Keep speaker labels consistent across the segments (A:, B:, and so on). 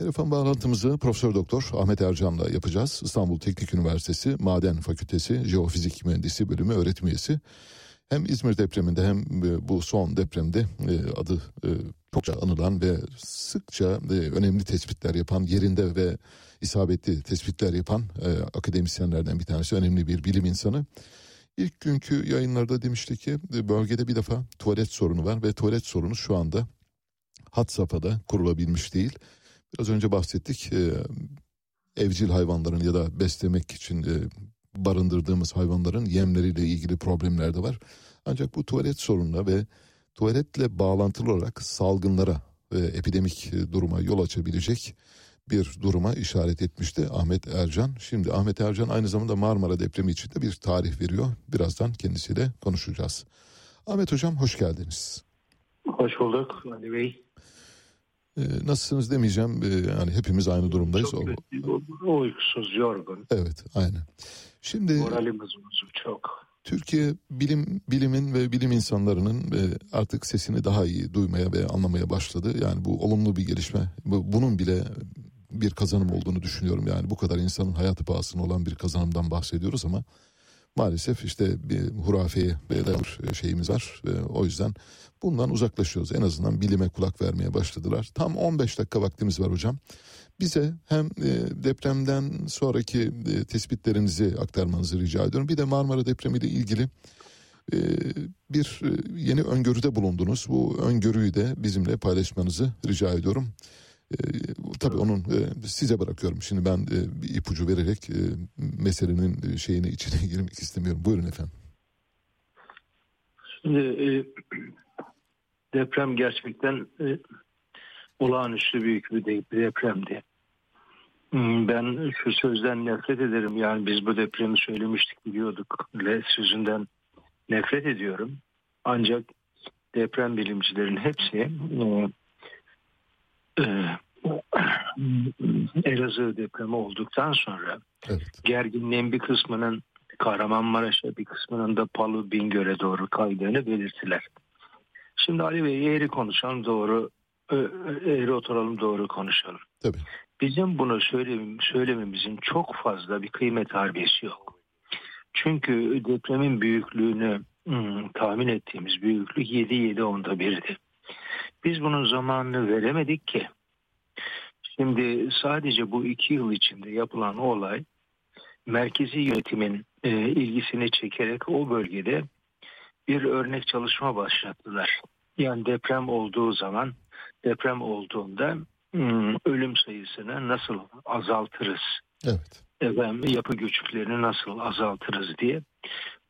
A: Telefon bağlantımızı Profesör Doktor Ahmet Ercan'la yapacağız. İstanbul Teknik Üniversitesi Maden Fakültesi Jeofizik Mühendisi Bölümü öğretim üyesi. Hem İzmir depreminde hem e, bu son depremde e, adı e, çokça anılan ve sıkça önemli tespitler yapan yerinde ve isabetli tespitler yapan akademisyenlerden bir tanesi önemli bir bilim insanı. İlk günkü yayınlarda demişti ki bölgede bir defa tuvalet sorunu var ve tuvalet sorunu şu anda hat safhada kurulabilmiş değil. Biraz önce bahsettik evcil hayvanların ya da beslemek için barındırdığımız hayvanların yemleriyle ilgili problemler de var. Ancak bu tuvalet sorununa ve tuvaletle bağlantılı olarak salgınlara ve epidemik duruma yol açabilecek bir duruma işaret etmişti Ahmet Ercan. Şimdi Ahmet Ercan aynı zamanda Marmara depremi için de bir tarih veriyor. Birazdan kendisiyle konuşacağız. Ahmet Hocam hoş geldiniz.
B: Hoş bulduk Ali Bey.
A: Ee, nasılsınız demeyeceğim. Ee, yani hepimiz aynı durumdayız.
B: Çok o, uykusuz, yorgun.
A: Evet, aynen. Şimdi
B: moralimiz bozuk çok.
A: Türkiye bilim bilimin ve bilim insanlarının e, artık sesini daha iyi duymaya ve anlamaya başladı. Yani bu olumlu bir gelişme. Bunun bile bir kazanım olduğunu düşünüyorum. Yani bu kadar insanın hayatı pahasına olan bir kazanımdan bahsediyoruz ama maalesef işte bir hurafeye bir şeyimiz var. O yüzden bundan uzaklaşıyoruz. En azından bilime kulak vermeye başladılar. Tam 15 dakika vaktimiz var hocam. Bize hem e, depremden sonraki e, tespitlerinizi aktarmanızı rica ediyorum. Bir de Marmara depremiyle ilgili e, bir yeni öngörüde bulundunuz. Bu öngörüyü de bizimle paylaşmanızı rica ediyorum. Tabii onun size bırakıyorum. Şimdi ben bir ipucu vererek meselenin şeyine içine girmek istemiyorum. Buyurun efendim.
B: Şimdi deprem gerçekten olağanüstü büyük bir depremdi. Hmm, ben şu sözden nefret ederim. Yani biz bu depremi söylemiştik biliyorduk. Le sözünden nefret ediyorum. Ancak deprem bilimcilerin hepsi e, e, Elazığ depremi olduktan sonra evet. gerginliğin bir kısmının Kahramanmaraş'a bir kısmının da Palu Bingöl'e doğru kaydığını belirttiler. Şimdi Ali Bey eğri konuşalım doğru eğri oturalım doğru konuşalım.
A: Tabii.
B: Bizim bunu söylemem, söylememizin çok fazla bir kıymet harbiyesi yok. Çünkü depremin büyüklüğünü hmm, tahmin ettiğimiz büyüklük 7-7 onda birdi. Biz bunun zamanını veremedik ki. Şimdi sadece bu iki yıl içinde yapılan olay merkezi yönetimin e, ilgisini çekerek o bölgede bir örnek çalışma başlattılar. Yani deprem olduğu zaman deprem olduğunda Hmm, ölüm sayısını nasıl azaltırız?
A: Evet.
B: Efendim, yapı göçüklerini nasıl azaltırız diye.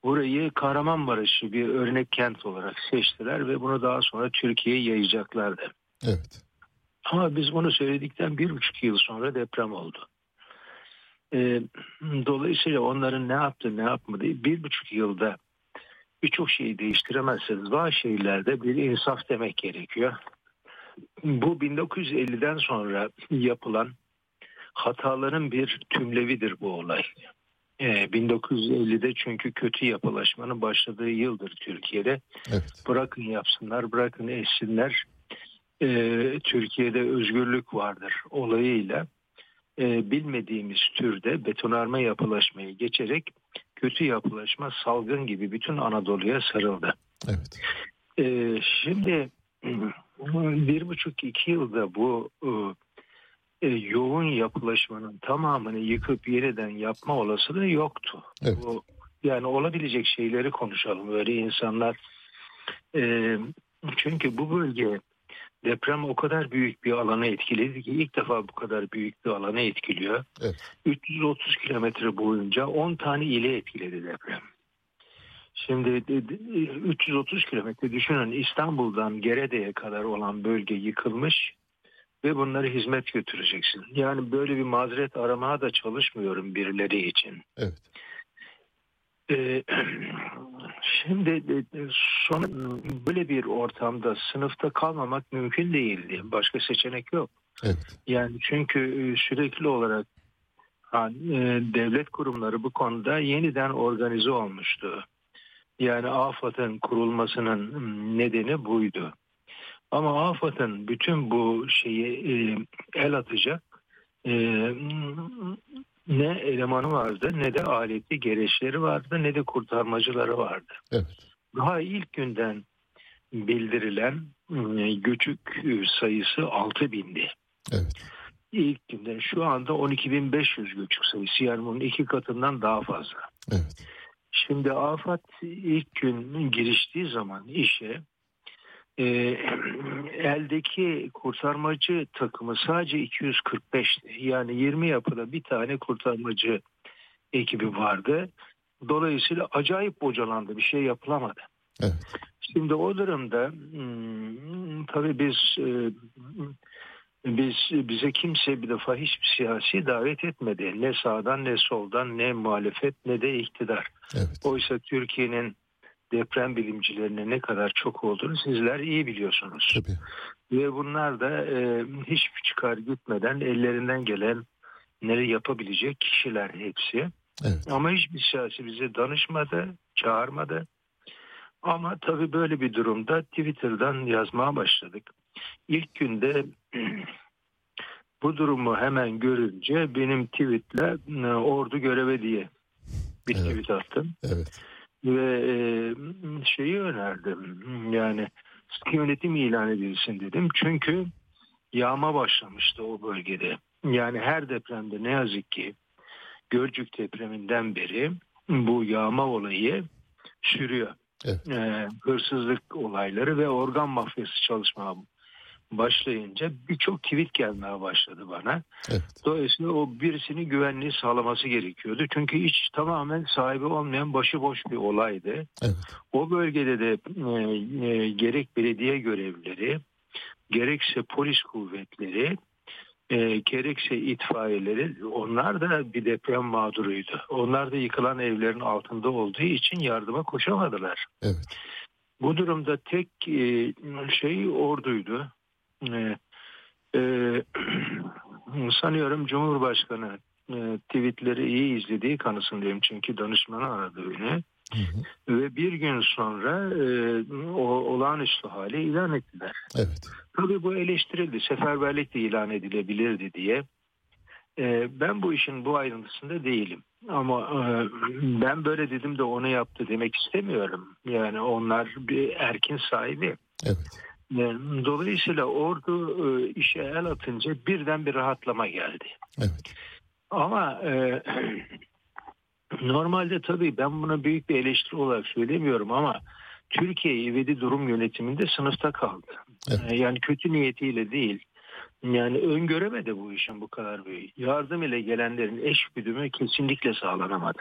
B: Burayı Kahramanmaraş'ı bir örnek kent olarak seçtiler ve bunu daha sonra Türkiye'ye yayacaklardı.
A: Evet.
B: Ama biz bunu söyledikten bir buçuk yıl sonra deprem oldu. Ee, dolayısıyla onların ne yaptı ne yapmadı bir buçuk yılda birçok şeyi değiştiremezseniz bazı şehirlerde bir insaf demek gerekiyor bu 1950'den sonra yapılan hataların bir tümlevidir bu olay. Ee, 1950'de çünkü kötü yapılaşmanın başladığı yıldır Türkiye'de. Evet. Bırakın yapsınlar, bırakın etsinler. Ee, Türkiye'de özgürlük vardır olayıyla e, bilmediğimiz türde betonarme yapılaşmayı geçerek kötü yapılaşma salgın gibi bütün Anadolu'ya sarıldı.
A: Evet.
B: Ee, şimdi bir buçuk iki yılda bu e, e, yoğun yapılaşmanın tamamını yıkıp yeniden yapma olasılığı yoktu.
A: Evet.
B: Bu, yani olabilecek şeyleri konuşalım. Öyle insanlar e, çünkü bu bölge deprem o kadar büyük bir alanı etkiledi ki ilk defa bu kadar büyük bir alanı etkiliyor.
A: Evet.
B: 330 kilometre boyunca 10 tane ile etkiledi deprem. Şimdi 330 kilometre düşünün İstanbul'dan Gerede'ye kadar olan bölge yıkılmış ve bunları hizmet götüreceksin. Yani böyle bir mazeret aramaya da çalışmıyorum birileri için.
A: Evet.
B: Ee, şimdi son böyle bir ortamda sınıfta kalmamak mümkün değildi. Başka seçenek yok.
A: Evet.
B: Yani çünkü sürekli olarak devlet kurumları bu konuda yeniden organize olmuştu. Yani AFAD'ın kurulmasının nedeni buydu. Ama AFAD'ın bütün bu şeyi e, el atacak e, ne elemanı vardı ne de aleti gereçleri vardı ne de kurtarmacıları vardı.
A: Evet.
B: Daha ilk günden bildirilen e, göçük sayısı 6 bindi.
A: Evet.
B: İlk günden şu anda 12.500 göçük sayısı yani bunun iki katından daha fazla.
A: Evet.
B: Şimdi AFAD ilk gün giriştiği zaman işe e, eldeki kurtarmacı takımı sadece 245'ti. Yani 20 yapıda bir tane kurtarmacı ekibi vardı. Dolayısıyla acayip bocalandı. Bir şey yapılamadı.
A: Evet.
B: Şimdi o durumda hmm, tabii biz e, biz bize kimse bir defa hiçbir siyasi davet etmedi. Ne sağdan ne soldan ne muhalefet ne de iktidar.
A: Evet.
B: Oysa Türkiye'nin deprem bilimcilerine ne kadar çok olduğunu sizler iyi biliyorsunuz.
A: Tabii.
B: Ve bunlar da e, hiçbir çıkar gitmeden ellerinden gelen neleri yapabilecek kişiler hepsi.
A: Evet.
B: Ama hiçbir siyasi bize danışmadı, çağırmadı. Ama tabii böyle bir durumda Twitter'dan yazmaya başladık. İlk günde bu durumu hemen görünce benim tweetle e, ordu göreve diye bir
A: Evet.
B: tweet attım
A: Evet.
B: Ve e, şeyi önerdim yani sıkı yönetim ilan edilsin dedim çünkü yağma başlamıştı o bölgede yani her depremde ne yazık ki Gölcük depreminden beri bu yağma olayı sürüyor.
A: Evet.
B: E, hırsızlık olayları ve organ mafyası çalışmaya başlayınca birçok tweet gelmeye başladı bana.
A: Evet.
B: Dolayısıyla o birisini güvenliği sağlaması gerekiyordu. Çünkü hiç tamamen sahibi olmayan başıboş bir olaydı.
A: Evet.
B: O bölgede de e, e, gerek belediye görevlileri, gerekse polis kuvvetleri, e, gerekse itfaiyeleri onlar da bir deprem mağduruydu. Onlar da yıkılan evlerin altında olduğu için yardıma koşamadılar.
A: Evet.
B: Bu durumda tek e, şey orduydu. E, e, sanıyorum Cumhurbaşkanı e, tweetleri iyi izlediği kanısındayım çünkü danışmanı aradı beni.
A: Hı hı.
B: Ve bir gün sonra e, o olağanüstü hali ilan ettiler.
A: Evet.
B: Tabii bu eleştirildi. Seferberlik de ilan edilebilirdi diye. E, ben bu işin bu ayrıntısında değilim. Ama e, ben böyle dedim de onu yaptı demek istemiyorum. Yani onlar bir erkin sahibi.
A: Evet.
B: E, Dolayısıyla ordu e, işe el atınca birden bir rahatlama geldi.
A: Evet.
B: Ama e, normalde tabii ben buna büyük bir eleştiri olarak söylemiyorum ama Türkiye ivedi durum yönetiminde sınıfta kaldı.
A: Evet.
B: E, Yani kötü niyetiyle değil. Yani öngöremedi bu işin bu kadar büyük. Yardım ile gelenlerin eş güdümü kesinlikle sağlanamadı.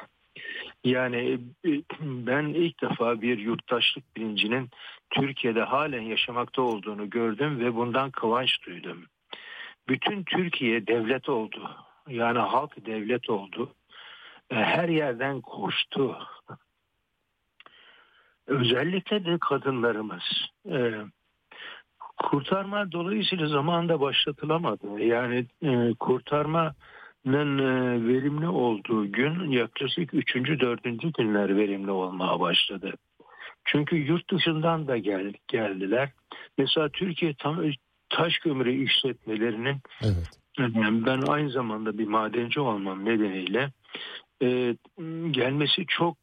B: Yani e, ben ilk defa bir yurttaşlık bilincinin Türkiye'de halen yaşamakta olduğunu gördüm ve bundan kıvanç duydum. Bütün Türkiye devlet oldu. Yani halk devlet oldu. E, Her yerden koştu. Özellikle de kadınlarımız. E, Kurtarma dolayısıyla zamanında başlatılamadı. Yani kurtarmanın e, verimli olduğu gün yaklaşık 3. 4. günler verimli olmaya başladı. Çünkü yurt dışından da gel, geldiler. Mesela Türkiye tam taş kömürü işletmelerinin
A: Evet.
B: yani ben aynı zamanda bir madenci olmam nedeniyle e, gelmesi çok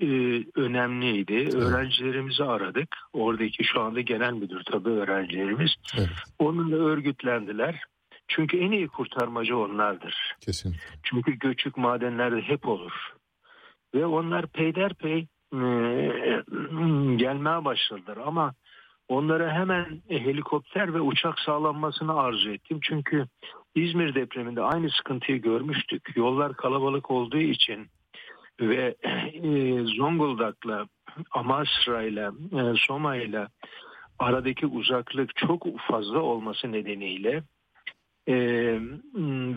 B: e, önemliydi. Öğrencilerimizi aradık. Oradaki şu anda genel müdür tabii öğrencilerimiz.
A: Evet.
B: Onunla örgütlendiler. Çünkü en iyi kurtarmacı onlardır.
A: Kesinlikle.
B: Çünkü göçük madenlerde hep olur. Ve onlar peyderpey e, gelmeye başladılar. Ama onlara hemen helikopter ve uçak sağlanmasını arzu ettim. Çünkü İzmir depreminde aynı sıkıntıyı görmüştük. Yollar kalabalık olduğu için ve e, Zonguldak'la, Amasra'yla, e, Soma'yla aradaki uzaklık çok fazla olması nedeniyle e,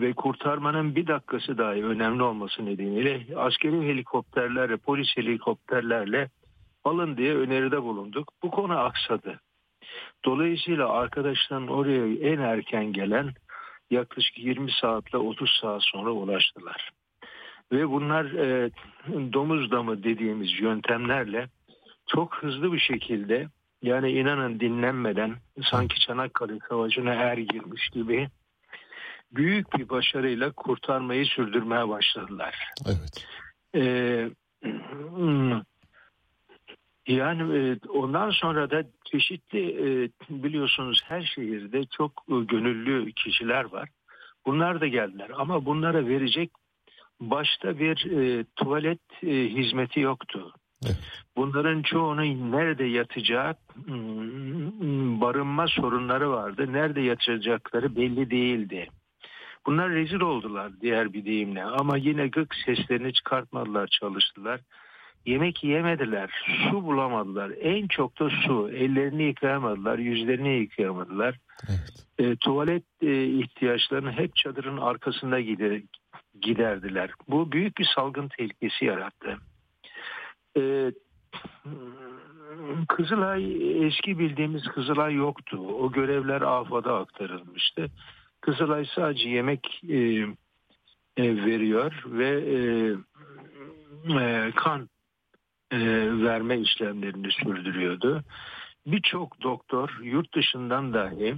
B: ve kurtarmanın bir dakikası dahi önemli olması nedeniyle askeri helikopterlerle, polis helikopterlerle alın diye öneride bulunduk. Bu konu aksadı. Dolayısıyla arkadaşların oraya en erken gelen yaklaşık 20 saatle 30 saat sonra ulaştılar. Ve bunlar e, domuz damı dediğimiz yöntemlerle çok hızlı bir şekilde Yani inanın dinlenmeden sanki Çanakkale Savaşı'na er girmiş gibi büyük bir başarıyla kurtarmayı sürdürmeye başladılar.
A: Evet.
B: Ee, yani e, ondan sonra da çeşitli e, biliyorsunuz her şehirde çok e, gönüllü kişiler var. Bunlar da geldiler ama bunlara verecek başta bir tuvalet hizmeti yoktu.
A: Evet.
B: Bunların çoğunun nerede yatacağı hmm, barınma sorunları vardı. Nerede yatacakları belli değildi. Bunlar rezil oldular diğer bir deyimle ama yine gık seslerini çıkartmadılar çalıştılar. Yemek yemediler, su bulamadılar. En çok da su. Ellerini yıkayamadılar, yüzlerini yıkayamadılar.
A: Evet.
B: E, tuvalet e, ihtiyaçlarını hep çadırın arkasında gider, giderdiler. Bu büyük bir salgın tehlikesi yarattı. E, Kızılay eski bildiğimiz Kızılay yoktu. O görevler AFAD'a aktarılmıştı. Kızılay sadece yemek e, e, veriyor ve e, e, kan e, verme işlemlerini sürdürüyordu. Birçok doktor yurt dışından dahi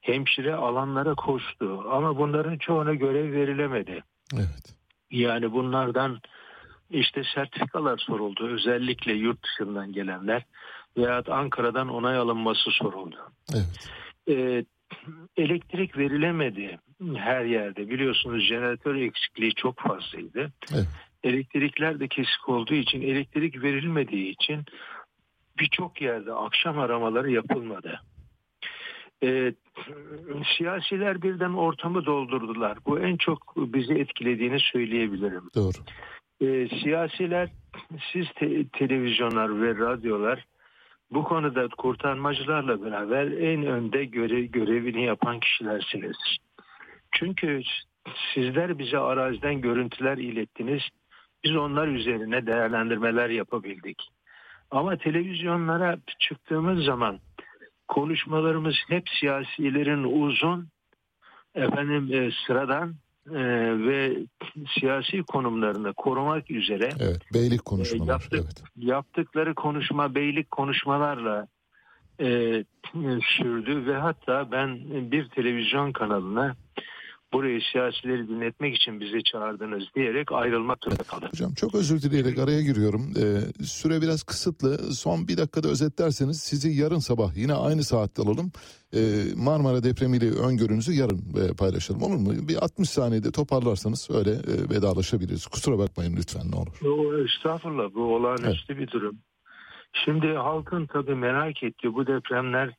B: hemşire alanlara koştu ama bunların çoğuna görev verilemedi.
A: Evet.
B: Yani bunlardan işte sertifikalar soruldu. Özellikle yurt dışından gelenler veya Ankara'dan onay alınması soruldu.
A: Evet.
B: Ee, elektrik verilemedi her yerde. Biliyorsunuz jeneratör eksikliği çok fazlaydı.
A: Evet.
B: Elektrikler de kesik olduğu için elektrik verilmediği için birçok yerde akşam aramaları yapılmadı. Ee, siyasiler birden ortamı doldurdular. Bu en çok bizi etkilediğini söyleyebilirim.
A: Doğru.
B: Ee, siyasiler, siz te- televizyonlar ve radyolar bu konuda kurtarmacılarla beraber en önde göre, görevini yapan kişilersiniz. Çünkü sizler bize araziden görüntüler ilettiniz. Biz onlar üzerine değerlendirmeler yapabildik. Ama televizyonlara çıktığımız zaman konuşmalarımız hep siyasilerin uzun, efendim e, sıradan e, ve siyasi konumlarını korumak üzere
A: Evet. Beylik konuşmalar.
B: yaptık.
A: Evet.
B: yaptıkları konuşma beylik konuşmalarla e, sürdü ve hatta ben bir televizyon kanalına burayı siyasileri dinletmek için bizi çağırdınız diyerek ayrılmak zorunda kaldım.
A: Hocam çok özür dileyerek araya giriyorum. Ee, süre biraz kısıtlı. Son bir dakikada özetlerseniz sizi yarın sabah yine aynı saatte alalım. Ee, Marmara depremiyle öngörünüzü yarın e, paylaşalım olur mu? Bir 60 saniyede toparlarsanız öyle e, vedalaşabiliriz. Kusura bakmayın lütfen ne olur.
B: O, estağfurullah bu olağanüstü bir durum. Şimdi halkın tabii merak ettiği bu depremler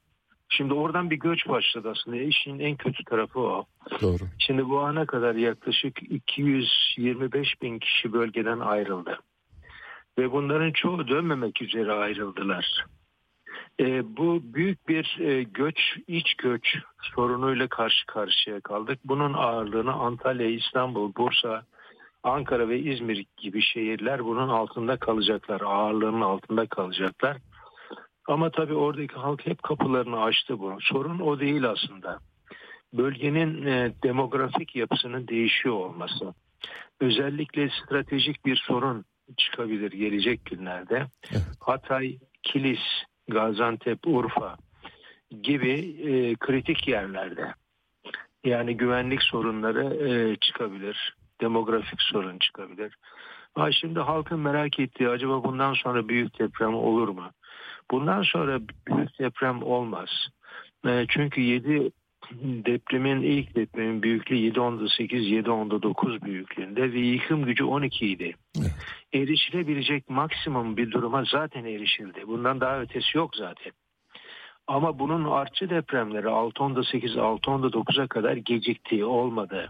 B: şimdi oradan bir göç başladı aslında. İşin en kötü tarafı o.
A: Doğru.
B: Şimdi bu ana kadar yaklaşık 225 bin kişi bölgeden ayrıldı. Ve bunların çoğu dönmemek üzere ayrıldılar. E, bu büyük bir e, göç, iç göç sorunuyla karşı karşıya kaldık. Bunun ağırlığını Antalya, İstanbul, Bursa, Ankara ve İzmir gibi şehirler bunun altında kalacaklar. Ağırlığının altında kalacaklar. Ama tabii oradaki halk hep kapılarını açtı bu. Sorun o değil aslında bölgenin e, demografik yapısının değişiyor olması. Özellikle stratejik bir sorun çıkabilir gelecek günlerde.
A: Evet.
B: Hatay, Kilis, Gaziantep, Urfa gibi e, kritik yerlerde. Yani güvenlik sorunları e, çıkabilir. Demografik sorun çıkabilir. Ha şimdi halkın merak ettiği acaba bundan sonra büyük deprem olur mu? Bundan sonra büyük deprem olmaz. E, çünkü 7 depremin ilk depremin büyüklüğü 7.8 7.9 büyüklüğünde ve yıkım gücü 12 idi.
A: Evet.
B: Erişilebilecek maksimum bir duruma zaten erişildi. Bundan daha ötesi yok zaten. Ama bunun artçı depremleri 6.8 6.9'a kadar geciktiği olmadı.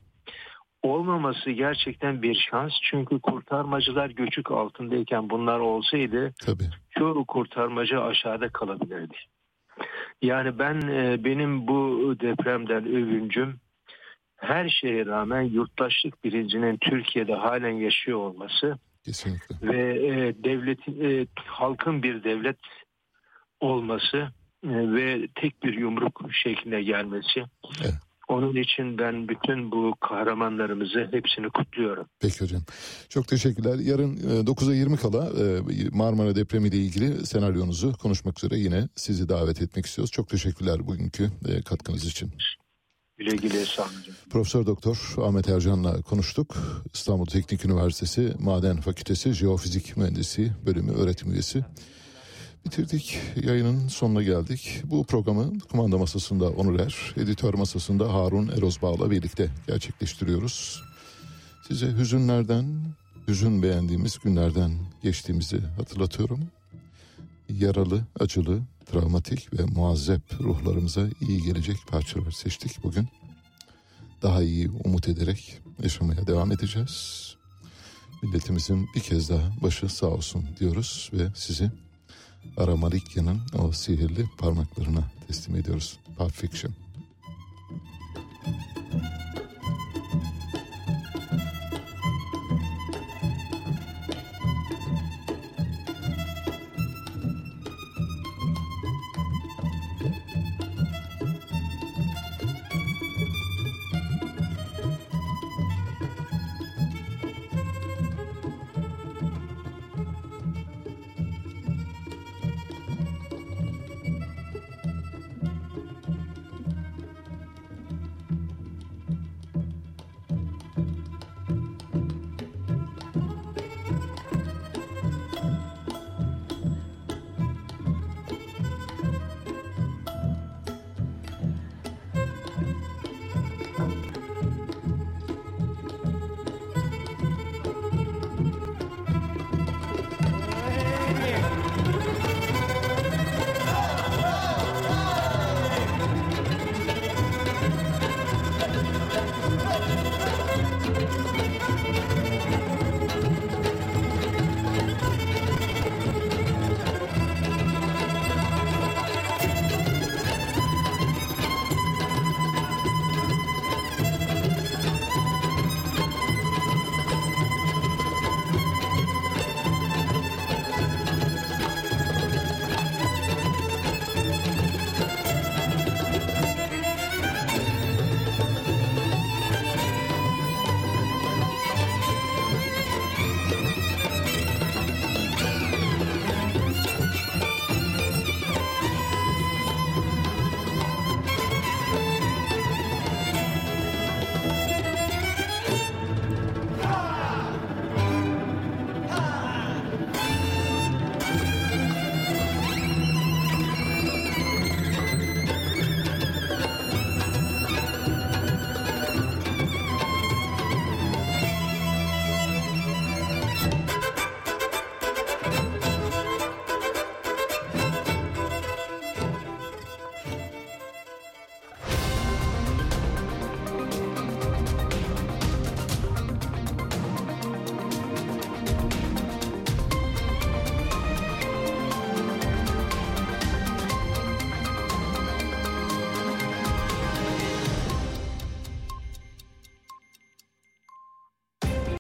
B: Olmaması gerçekten bir şans çünkü kurtarmacılar göçük altındayken bunlar olsaydı
A: Tabii.
B: çoğu kurtarmacı aşağıda kalabilirdi. Yani ben e, benim bu depremden övüncüm her şeye rağmen yurttaşlık bilincinin Türkiye'de halen yaşıyor olması
A: Kesinlikle.
B: ve e, devletin e, halkın bir devlet olması ve tek bir yumruk şekline gelmesi.
A: Evet.
B: Onun için ben bütün bu kahramanlarımızı hepsini kutluyorum.
A: Peki hocam. Çok teşekkürler. Yarın 9'a 20 kala Marmara depremi ile ilgili senaryonuzu konuşmak üzere yine sizi davet etmek istiyoruz. Çok teşekkürler bugünkü katkınız için.
B: Güle güle sağ olun.
A: Profesör Doktor Ahmet Ercan'la konuştuk. İstanbul Teknik Üniversitesi Maden Fakültesi Jeofizik Mühendisi bölümü öğretim üyesi. Bitirdik. Yayının sonuna geldik. Bu programı kumanda masasında Onur Er, editör masasında Harun Erozbağ'la birlikte gerçekleştiriyoruz. Size hüzünlerden, hüzün beğendiğimiz günlerden geçtiğimizi hatırlatıyorum. Yaralı, acılı, travmatik ve muazzep ruhlarımıza iyi gelecek parçalar seçtik bugün. Daha iyi umut ederek yaşamaya devam edeceğiz. Milletimizin bir kez daha başı sağ olsun diyoruz ve sizi Aramalikya'nın o sihirli parmaklarına teslim ediyoruz. Pulp Fiction. Thank you